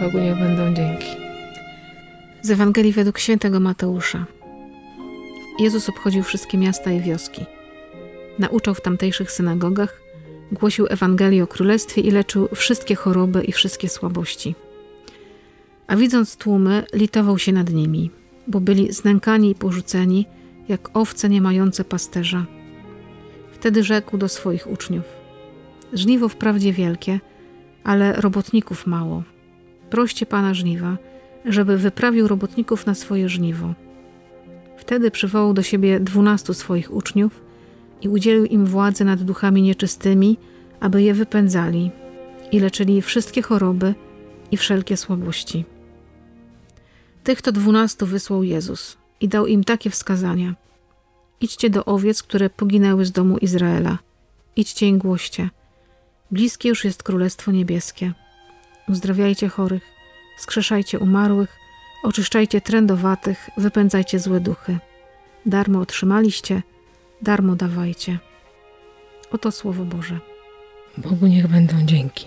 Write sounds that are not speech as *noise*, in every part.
Bogu niech będą dzięki. Z Ewangelii według świętego Mateusza. Jezus obchodził wszystkie miasta i wioski. Nauczał w tamtejszych synagogach, głosił Ewangelię o Królestwie i leczył wszystkie choroby i wszystkie słabości. A widząc tłumy, litował się nad nimi, bo byli znękani i porzuceni, jak owce nie mające pasterza. Wtedy rzekł do swoich uczniów: Żniwo wprawdzie wielkie, ale robotników mało. Proście pana żniwa, żeby wyprawił robotników na swoje żniwo. Wtedy przywołał do siebie dwunastu swoich uczniów i udzielił im władzy nad duchami nieczystymi, aby je wypędzali i leczyli wszystkie choroby i wszelkie słabości. Tych to dwunastu wysłał Jezus i dał im takie wskazania. Idźcie do owiec, które poginęły z domu Izraela. Idźcie i głoście. Bliskie już jest Królestwo Niebieskie. Uzdrawiajcie chorych, skrzeszajcie umarłych, oczyszczajcie trędowatych, wypędzajcie złe duchy. Darmo otrzymaliście, darmo dawajcie. Oto Słowo Boże. Bogu niech będą dzięki.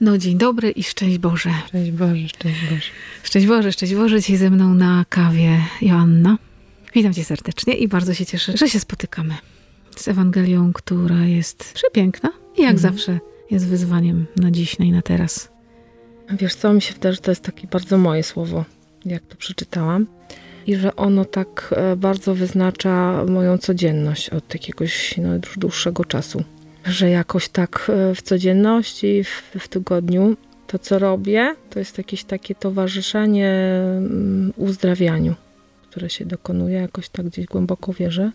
No dzień dobry i szczęść Boże. Szczęść Boże, szczęść Boże. Szczęść Boże, szczęść Boże. Dzisiaj ze mną na kawie Joanna. Witam Cię serdecznie i bardzo się cieszę, że się spotykamy z Ewangelią, która jest przepiękna i jak mhm. zawsze jest wyzwaniem na dziś, i na teraz. Wiesz co, mi się wydaje, że to jest takie bardzo moje słowo, jak to przeczytałam. I że ono tak e, bardzo wyznacza moją codzienność od jakiegoś no, dłuższego czasu. Że jakoś tak e, w codzienności, w, w tygodniu, to co robię, to jest jakieś takie towarzyszenie mm, uzdrawianiu, które się dokonuje, jakoś tak gdzieś głęboko wierzę,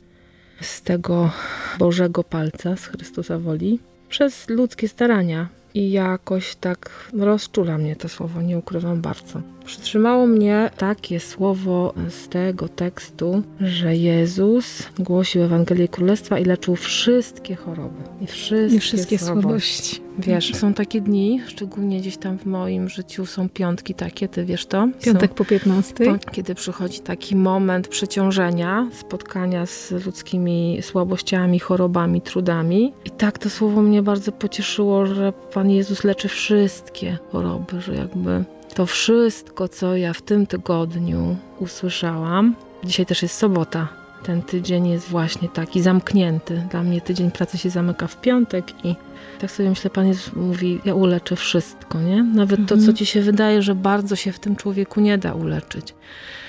z tego Bożego palca, z Chrystusa woli, przez ludzkie starania, i jakoś tak rozczula mnie to słowo, nie ukrywam bardzo. Przytrzymało mnie takie słowo z tego tekstu, że Jezus głosił Ewangelię Królestwa i leczył wszystkie choroby i wszystkie, I wszystkie słabości. Wiesz, są takie dni, szczególnie gdzieś tam w moim życiu są piątki takie, ty wiesz to? Piątek są, po 15. Kiedy przychodzi taki moment przeciążenia, spotkania z ludzkimi słabościami, chorobami, trudami. I tak to słowo mnie bardzo pocieszyło, że Pan Jezus leczy wszystkie choroby, że jakby to wszystko, co ja w tym tygodniu usłyszałam. Dzisiaj też jest sobota. Ten tydzień jest właśnie taki zamknięty. Dla mnie tydzień pracy się zamyka w piątek i tak sobie myślę, Pan Jezus mówi, ja uleczę wszystko, nie? Nawet mhm. to, co mhm. ci się wydaje, że bardzo się w tym człowieku nie da uleczyć.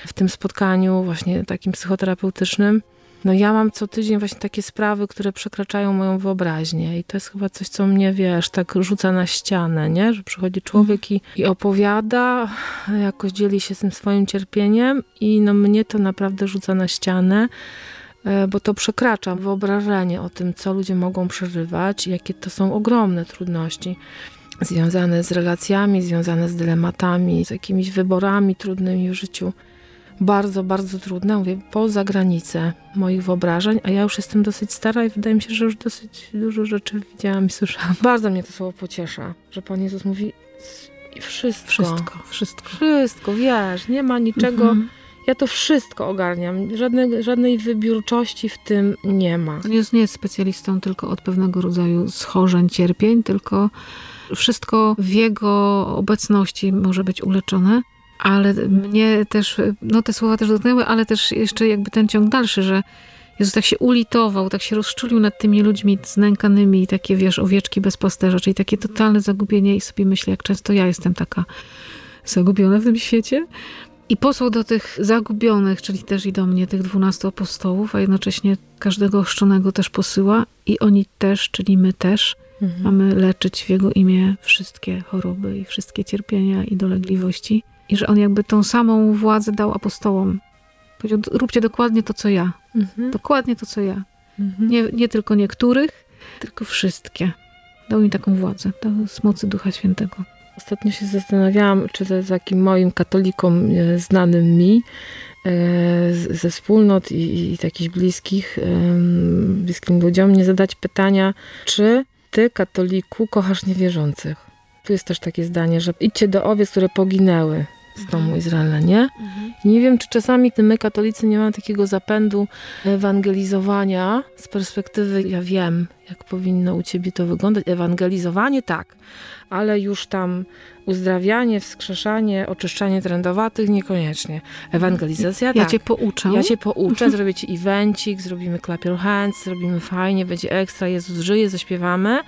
W tym spotkaniu właśnie takim psychoterapeutycznym no ja mam co tydzień właśnie takie sprawy, które przekraczają moją wyobraźnię i to jest chyba coś, co mnie, wiesz, tak rzuca na ścianę, nie? Że przychodzi człowiek i, i opowiada, jakoś dzieli się tym swoim cierpieniem i no mnie to naprawdę rzuca na ścianę, e, bo to przekracza wyobrażenie o tym, co ludzie mogą przeżywać, jakie to są ogromne trudności związane z relacjami, związane z dylematami, z jakimiś wyborami trudnymi w życiu bardzo, bardzo trudne, mówię, poza granicę moich wyobrażeń, a ja już jestem dosyć stara i wydaje mi się, że już dosyć dużo rzeczy widziałam i słyszałam. *laughs* Bardzo mnie to słowo pociesza, że Pan Jezus mówi wszystko. Wszystko, wszystko. Wszystko, wiesz, nie ma niczego... Mhm. Ja to wszystko ogarniam. Żadnej, żadnej wybiórczości w tym nie ma. Jezus nie jest specjalistą tylko od pewnego rodzaju schorzeń, cierpień, tylko wszystko w Jego obecności może być uleczone ale mnie też, no te słowa też dotknęły, ale też jeszcze jakby ten ciąg dalszy, że Jezus tak się ulitował, tak się rozczulił nad tymi ludźmi znękanymi, takie wiesz, owieczki bez pasterza, czyli takie totalne zagubienie i sobie myślę, jak często ja jestem taka zagubiona w tym świecie. I posłał do tych zagubionych, czyli też i do mnie, tych dwunastu apostołów, a jednocześnie każdego ochrzczonego też posyła i oni też, czyli my też, mhm. mamy leczyć w Jego imię wszystkie choroby i wszystkie cierpienia i dolegliwości. I że on jakby tą samą władzę dał apostołom. Powiedział, róbcie dokładnie to, co ja. Mhm. Dokładnie to, co ja. Mhm. Nie, nie tylko niektórych, tylko wszystkie. Dał im taką władzę. Dał z mocy Ducha Świętego. Ostatnio się zastanawiałam, czy to jest takim moim katolikom e, znanym mi, e, ze wspólnot i, i takich bliskich, bliskim ludziom, nie zadać pytania, czy ty, katoliku, kochasz niewierzących? Tu jest też takie zdanie, że idźcie do owiec, które poginęły z domu Izraela, nie? Mhm. Nie wiem, czy czasami my katolicy nie mamy takiego zapędu ewangelizowania z perspektywy, ja wiem, jak powinno u ciebie to wyglądać. Ewangelizowanie tak, ale już tam uzdrawianie, wskrzeszanie, oczyszczanie trendowatych niekoniecznie. Ewangelizacja ja tak. Ja cię pouczę. Ja cię pouczę, zrobię ci evencik, zrobimy clap your hands, zrobimy fajnie, będzie ekstra, Jezus żyje, zaśpiewamy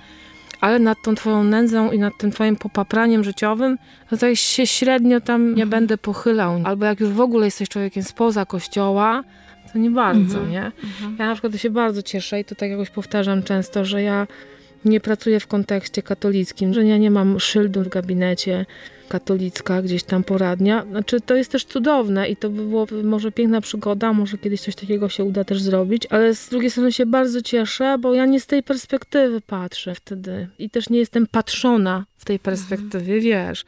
ale nad tą twoją nędzą i nad tym twoim popapraniem życiowym, to tak się średnio tam nie mhm. będę pochylał. Albo jak już w ogóle jesteś człowiekiem spoza kościoła, to nie bardzo, mhm. nie? Mhm. Ja na przykład się bardzo cieszę i to tak jakoś powtarzam często, że ja nie pracuję w kontekście katolickim, że ja nie mam szyldu w gabinecie, katolicka, gdzieś tam poradnia. Znaczy, to jest też cudowne i to by było może piękna przygoda, może kiedyś coś takiego się uda też zrobić, ale z drugiej strony się bardzo cieszę, bo ja nie z tej perspektywy patrzę wtedy i też nie jestem patrzona w tej perspektywie, mhm. wiesz.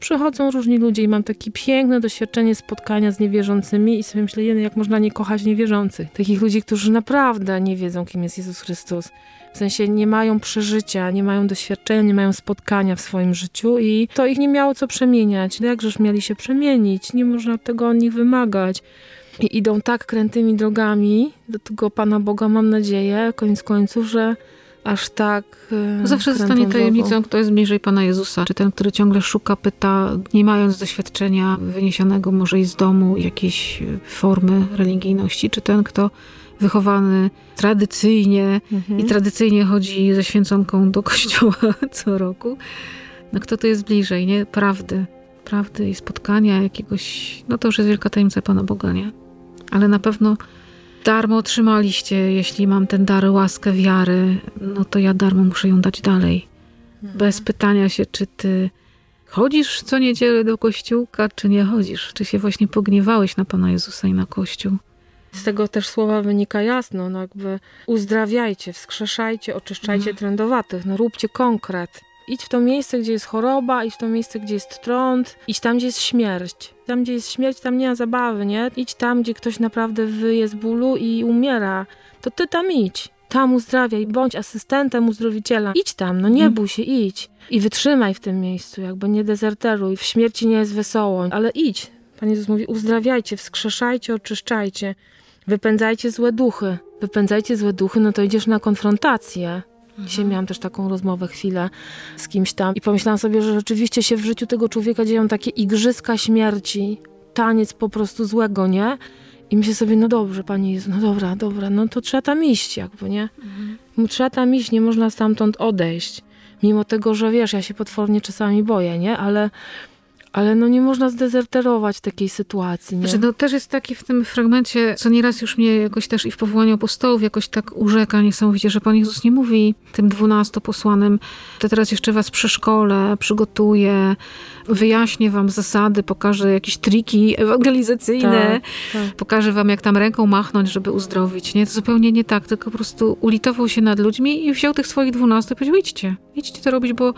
Przychodzą różni ludzie i mam takie piękne doświadczenie spotkania z niewierzącymi i sobie myślę, jak można nie kochać niewierzących. Takich ludzi, którzy naprawdę nie wiedzą, kim jest Jezus Chrystus. W sensie nie mają przeżycia, nie mają doświadczenia, nie mają spotkania w swoim życiu i to ich nie miało co przemieniać. Jakżeż mieli się przemienić? Nie można tego od nich wymagać. I idą tak krętymi drogami do tego Pana Boga, mam nadzieję, koniec końców, że aż tak. E, Zawsze zostanie tajemnicą, kto jest bliżej Pana Jezusa. Czy ten, który ciągle szuka, pyta, nie mając doświadczenia wyniesionego może i z domu jakiejś formy religijności, czy ten, kto wychowany tradycyjnie mhm. i tradycyjnie chodzi ze święconką do kościoła *laughs* co roku. No kto to jest bliżej, nie? Prawdy. Prawdy i spotkania jakiegoś, no to już jest wielka tajemnica Pana Boga, nie? Ale na pewno darmo otrzymaliście, jeśli mam ten dar, łaskę wiary, no to ja darmo muszę ją dać dalej. Mhm. Bez pytania się, czy ty chodzisz co niedzielę do kościółka, czy nie chodzisz? Czy się właśnie pogniewałeś na Pana Jezusa i na Kościół? Z tego też słowa wynika jasno, no jakby uzdrawiajcie, wskrzeszajcie, oczyszczajcie mhm. trędowatych, no róbcie konkret. Idź w to miejsce, gdzie jest choroba, idź w to miejsce, gdzie jest trąd, idź tam, gdzie jest śmierć. Tam, gdzie jest śmierć, tam nie ma zabawy, nie? Idź tam, gdzie ktoś naprawdę wyje z bólu i umiera. To ty tam idź. Tam uzdrawiaj, bądź asystentem uzdrowiciela. Idź tam, no nie mhm. bój się, idź. I wytrzymaj w tym miejscu, jakby nie dezerteruj. W śmierci nie jest wesoło, ale idź. Pan Jezus mówi, uzdrawiajcie, wskrzeszajcie, oczyszczajcie. Wypędzajcie złe duchy. Wypędzajcie złe duchy, no to idziesz na konfrontację. Mhm. Dzisiaj miałam też taką rozmowę chwilę z kimś tam i pomyślałam sobie, że rzeczywiście się w życiu tego człowieka dzieją takie igrzyska śmierci, taniec po prostu złego, nie? I myślę sobie, no dobrze, Pani Jezu, no dobra, dobra, no to trzeba tam iść jakby, nie? Mhm. Trzeba tam iść, nie można stamtąd odejść. Mimo tego, że wiesz, ja się potwornie czasami boję, nie? Ale ale no nie można zdezerterować takiej sytuacji. Nie? Znaczy, no też jest taki w tym fragmencie, co nieraz już mnie jakoś też i w powołaniu apostołów jakoś tak urzeka niesamowicie, że Pan Jezus nie mówi tym dwunastu posłanym, to teraz jeszcze was przeszkolę, przygotuję, wyjaśnię wam zasady, pokażę jakieś triki ewangelizacyjne, tak, tak. pokażę wam, jak tam ręką machnąć, żeby uzdrowić. Nie, to zupełnie nie tak, tylko po prostu ulitował się nad ludźmi i wziął tych swoich dwunastu i powiedział, idźcie, idźcie to robić, bo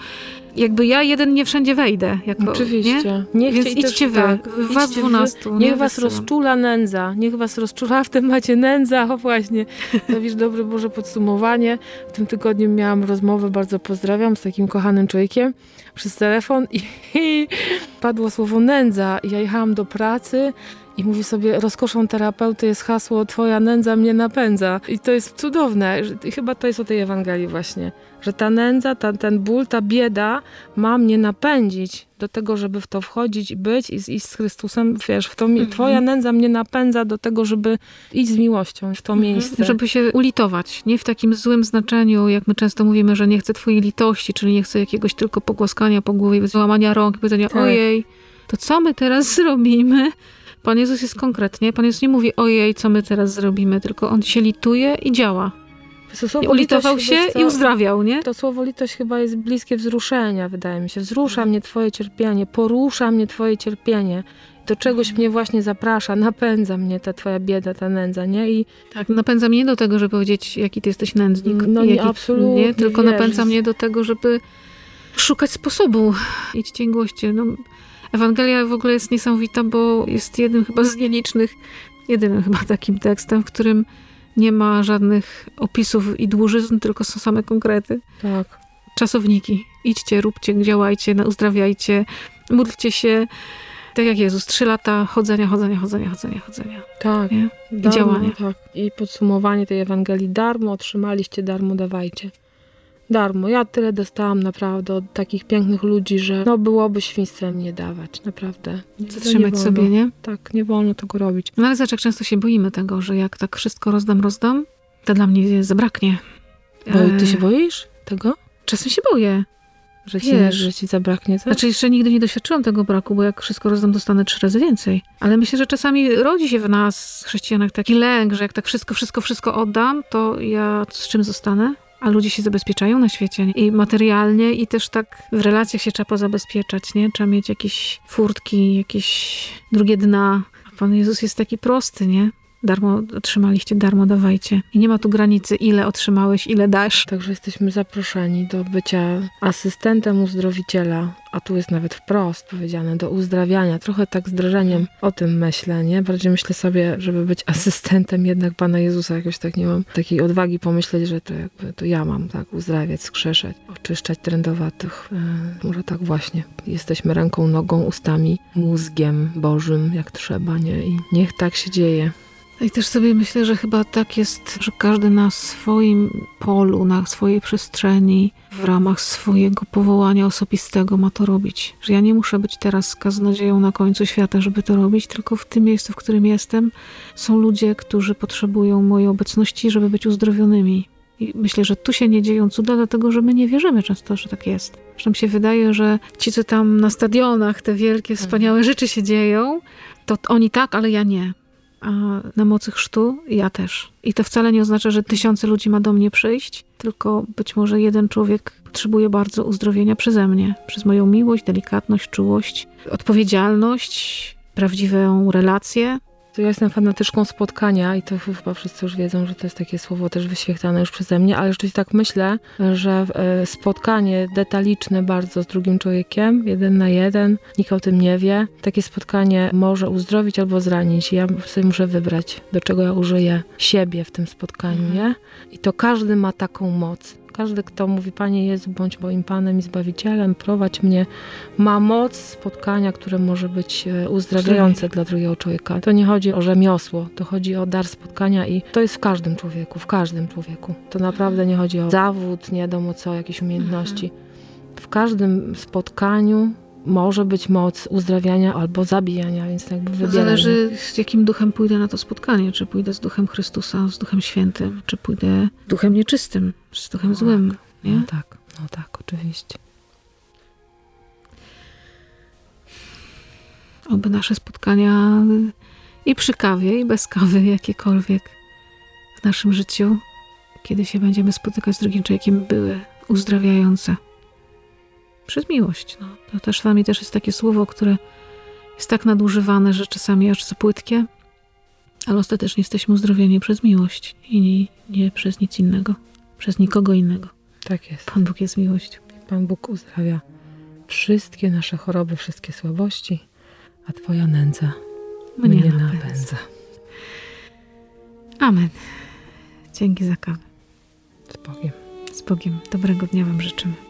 jakby ja jeden nie wszędzie wejdę. Jako, Oczywiście. Nie? Niech Więc idźcie wy, tak, was dwunastu. Niech was rozczula nędza, niech was rozczula, w tym macie nędza, o właśnie. *laughs* To wiesz, dobre Boże podsumowanie. W tym tygodniu miałam rozmowę, bardzo pozdrawiam, z takim kochanym człowiekiem przez telefon i, i *laughs* padło słowo nędza. Ja jechałam do pracy i mówi sobie, rozkoszą terapeuty jest hasło Twoja nędza mnie napędza. I to jest cudowne. I chyba to jest o tej Ewangelii właśnie. Że ta nędza, ta, ten ból, ta bieda ma mnie napędzić do tego, żeby w to wchodzić i być i, i z Chrystusem, wiesz, w to, mhm. Twoja nędza mnie napędza do tego, żeby iść z miłością w to mhm. miejsce. Żeby się ulitować. Nie w takim złym znaczeniu, jak my często mówimy, że nie chcę Twojej litości, czyli nie chcę jakiegoś tylko pogłaskania po głowie, złamania rąk powiedzenia, tak. ojej, to co my teraz *laughs* zrobimy? Pan Jezus jest konkretnie, Pan Jezus nie mówi ojej, co my teraz zrobimy, tylko On się lituje i działa. I ulitował się i uzdrawiał, nie? To słowo litość chyba jest bliskie wzruszenia, wydaje mi się. Wzrusza mnie Twoje cierpienie, porusza mnie Twoje cierpienie. Do czegoś mnie właśnie zaprasza, napędza mnie ta Twoja bieda, ta nędza, nie? I tak, napędza mnie do tego, żeby powiedzieć, jaki Ty jesteś nędznik. No nie, absolutnie. Nie? Tylko wiesz. napędza mnie do tego, żeby szukać sposobu. I głoście. No, Ewangelia w ogóle jest niesamowita, bo jest jednym chyba z nielicznych, jedynym chyba takim tekstem, w którym nie ma żadnych opisów i dłużyzn, tylko są same konkrety. tak jak Jezus, trzy lata chodzenia, chodzenia, chodzenia, chodzenia, chodzenia. Tak. Nie? I Darmo, działanie. Tak. I podsumowanie tej Ewangelii. Darmo otrzymaliście, darmo dawajcie. Darmo. Ja tyle dostałam naprawdę od takich pięknych ludzi, że no byłoby świństwem nie dawać. Naprawdę. Nie Zatrzymać wolno. sobie, nie? Tak, nie wolno tego robić. No ale zobacz, jak często się boimy tego, że jak tak wszystko rozdam, rozdam, to dla mnie zabraknie. Bo E, ty się boisz tego? Czasem się boję. Że ci, Wiesz. że ci zabraknie? Co? Znaczy, jeszcze nigdy nie doświadczyłam tego braku, bo jak wszystko rozdam, dostanę trzy razy więcej. Ale myślę, że czasami rodzi się w nas, chrześcijanach, taki lęk, że jak tak wszystko, wszystko, wszystko oddam, to ja z czym zostanę? A ludzie się zabezpieczają na świecie i materialnie, i też tak w relacjach się trzeba pozabezpieczać, nie? Trzeba mieć jakieś furtki, jakieś drugie dna. A Pan Jezus jest taki prosty, nie? Darmo otrzymaliście, darmo dawajcie. I nie ma tu granicy, ile otrzymałeś, ile dasz. Także jesteśmy zaproszeni do bycia asystentem uzdrowiciela, a tu jest nawet wprost powiedziane, do uzdrawiania. Trochę tak z drażeniem o tym myślę, nie? Bardziej myślę sobie, żeby być asystentem jednak Pana Jezusa. Jakoś tak nie mam takiej odwagi pomyśleć, że to jakby to ja mam tak uzdrawiać, skrzeszać, oczyszczać trędowatych. E, może tak właśnie. Jesteśmy ręką, nogą, ustami, mózgiem Bożym, jak trzeba, nie? I niech tak się dzieje. I też sobie myślę, że chyba tak jest, że każdy na swoim polu, na swojej przestrzeni, w ramach swojego powołania osobistego ma to robić. Że ja nie muszę być teraz kaznodzieją na końcu świata, żeby to robić, tylko w tym miejscu, w którym jestem, są ludzie, którzy potrzebują mojej obecności, żeby być uzdrowionymi. I myślę, że tu się nie dzieją cuda, dlatego że my nie wierzymy często, że tak jest. Że nam się wydaje, że ci, co tam na stadionach, te wielkie, wspaniałe rzeczy się dzieją, to oni tak, ale ja nie a na mocy chrztu ja też. I to wcale nie oznacza, że tysiące ludzi ma do mnie przyjść, tylko być może jeden człowiek potrzebuje bardzo uzdrowienia przeze mnie, przez moją miłość, delikatność, czułość, odpowiedzialność, prawdziwą relację. To ja jestem fanatyczką spotkania i to chyba wszyscy już wiedzą, że to jest takie słowo też wyświetlane już przeze mnie, ale rzeczywiście tak myślę, że e, spotkanie detaliczne bardzo z drugim człowiekiem, jeden na jeden, nikt o tym nie wie, takie spotkanie może uzdrowić albo zranić. Ja sobie muszę wybrać, do czego ja użyję siebie w tym spotkaniu, nie? I to każdy ma taką moc. Każdy, kto mówi, Panie Jezu, bądź moim Panem i Zbawicielem, prowadź mnie, ma moc spotkania, które może być e, uzdrawiające dla drugiego człowieka. To nie chodzi o rzemiosło, to chodzi o dar spotkania i to jest w każdym człowieku, w każdym człowieku. To naprawdę nie chodzi o zawód, nie wiadomo co, jakieś umiejętności. W każdym spotkaniu może być moc uzdrawiania albo zabijania, więc jakby wybieramy. zależy z jakim duchem pójdę na to spotkanie. Czy pójdę z duchem Chrystusa, z duchem świętym, czy pójdę duchem nieczystym, z duchem złym. Nie? No tak, no tak, oczywiście. Oby nasze spotkania i przy kawie, i bez kawy, jakiekolwiek w naszym życiu, kiedy się będziemy spotykać z drugim człowiekiem, były uzdrawiające. Przez miłość. No. To też mnie też jest takie słowo, które jest tak nadużywane, że czasami aż za płytkie, ale ostatecznie jesteśmy uzdrowieni przez miłość i nie, nie przez nic innego, przez nikogo innego. Tak jest. Pan Bóg jest miłością. Pan Bóg uzdrawia wszystkie nasze choroby, wszystkie słabości, a Twoja nędza Mnie mnie napędza. napędza. Amen. Dzięki za kawę. Z Bogiem. Z Bogiem. Dobrego dnia Wam życzymy.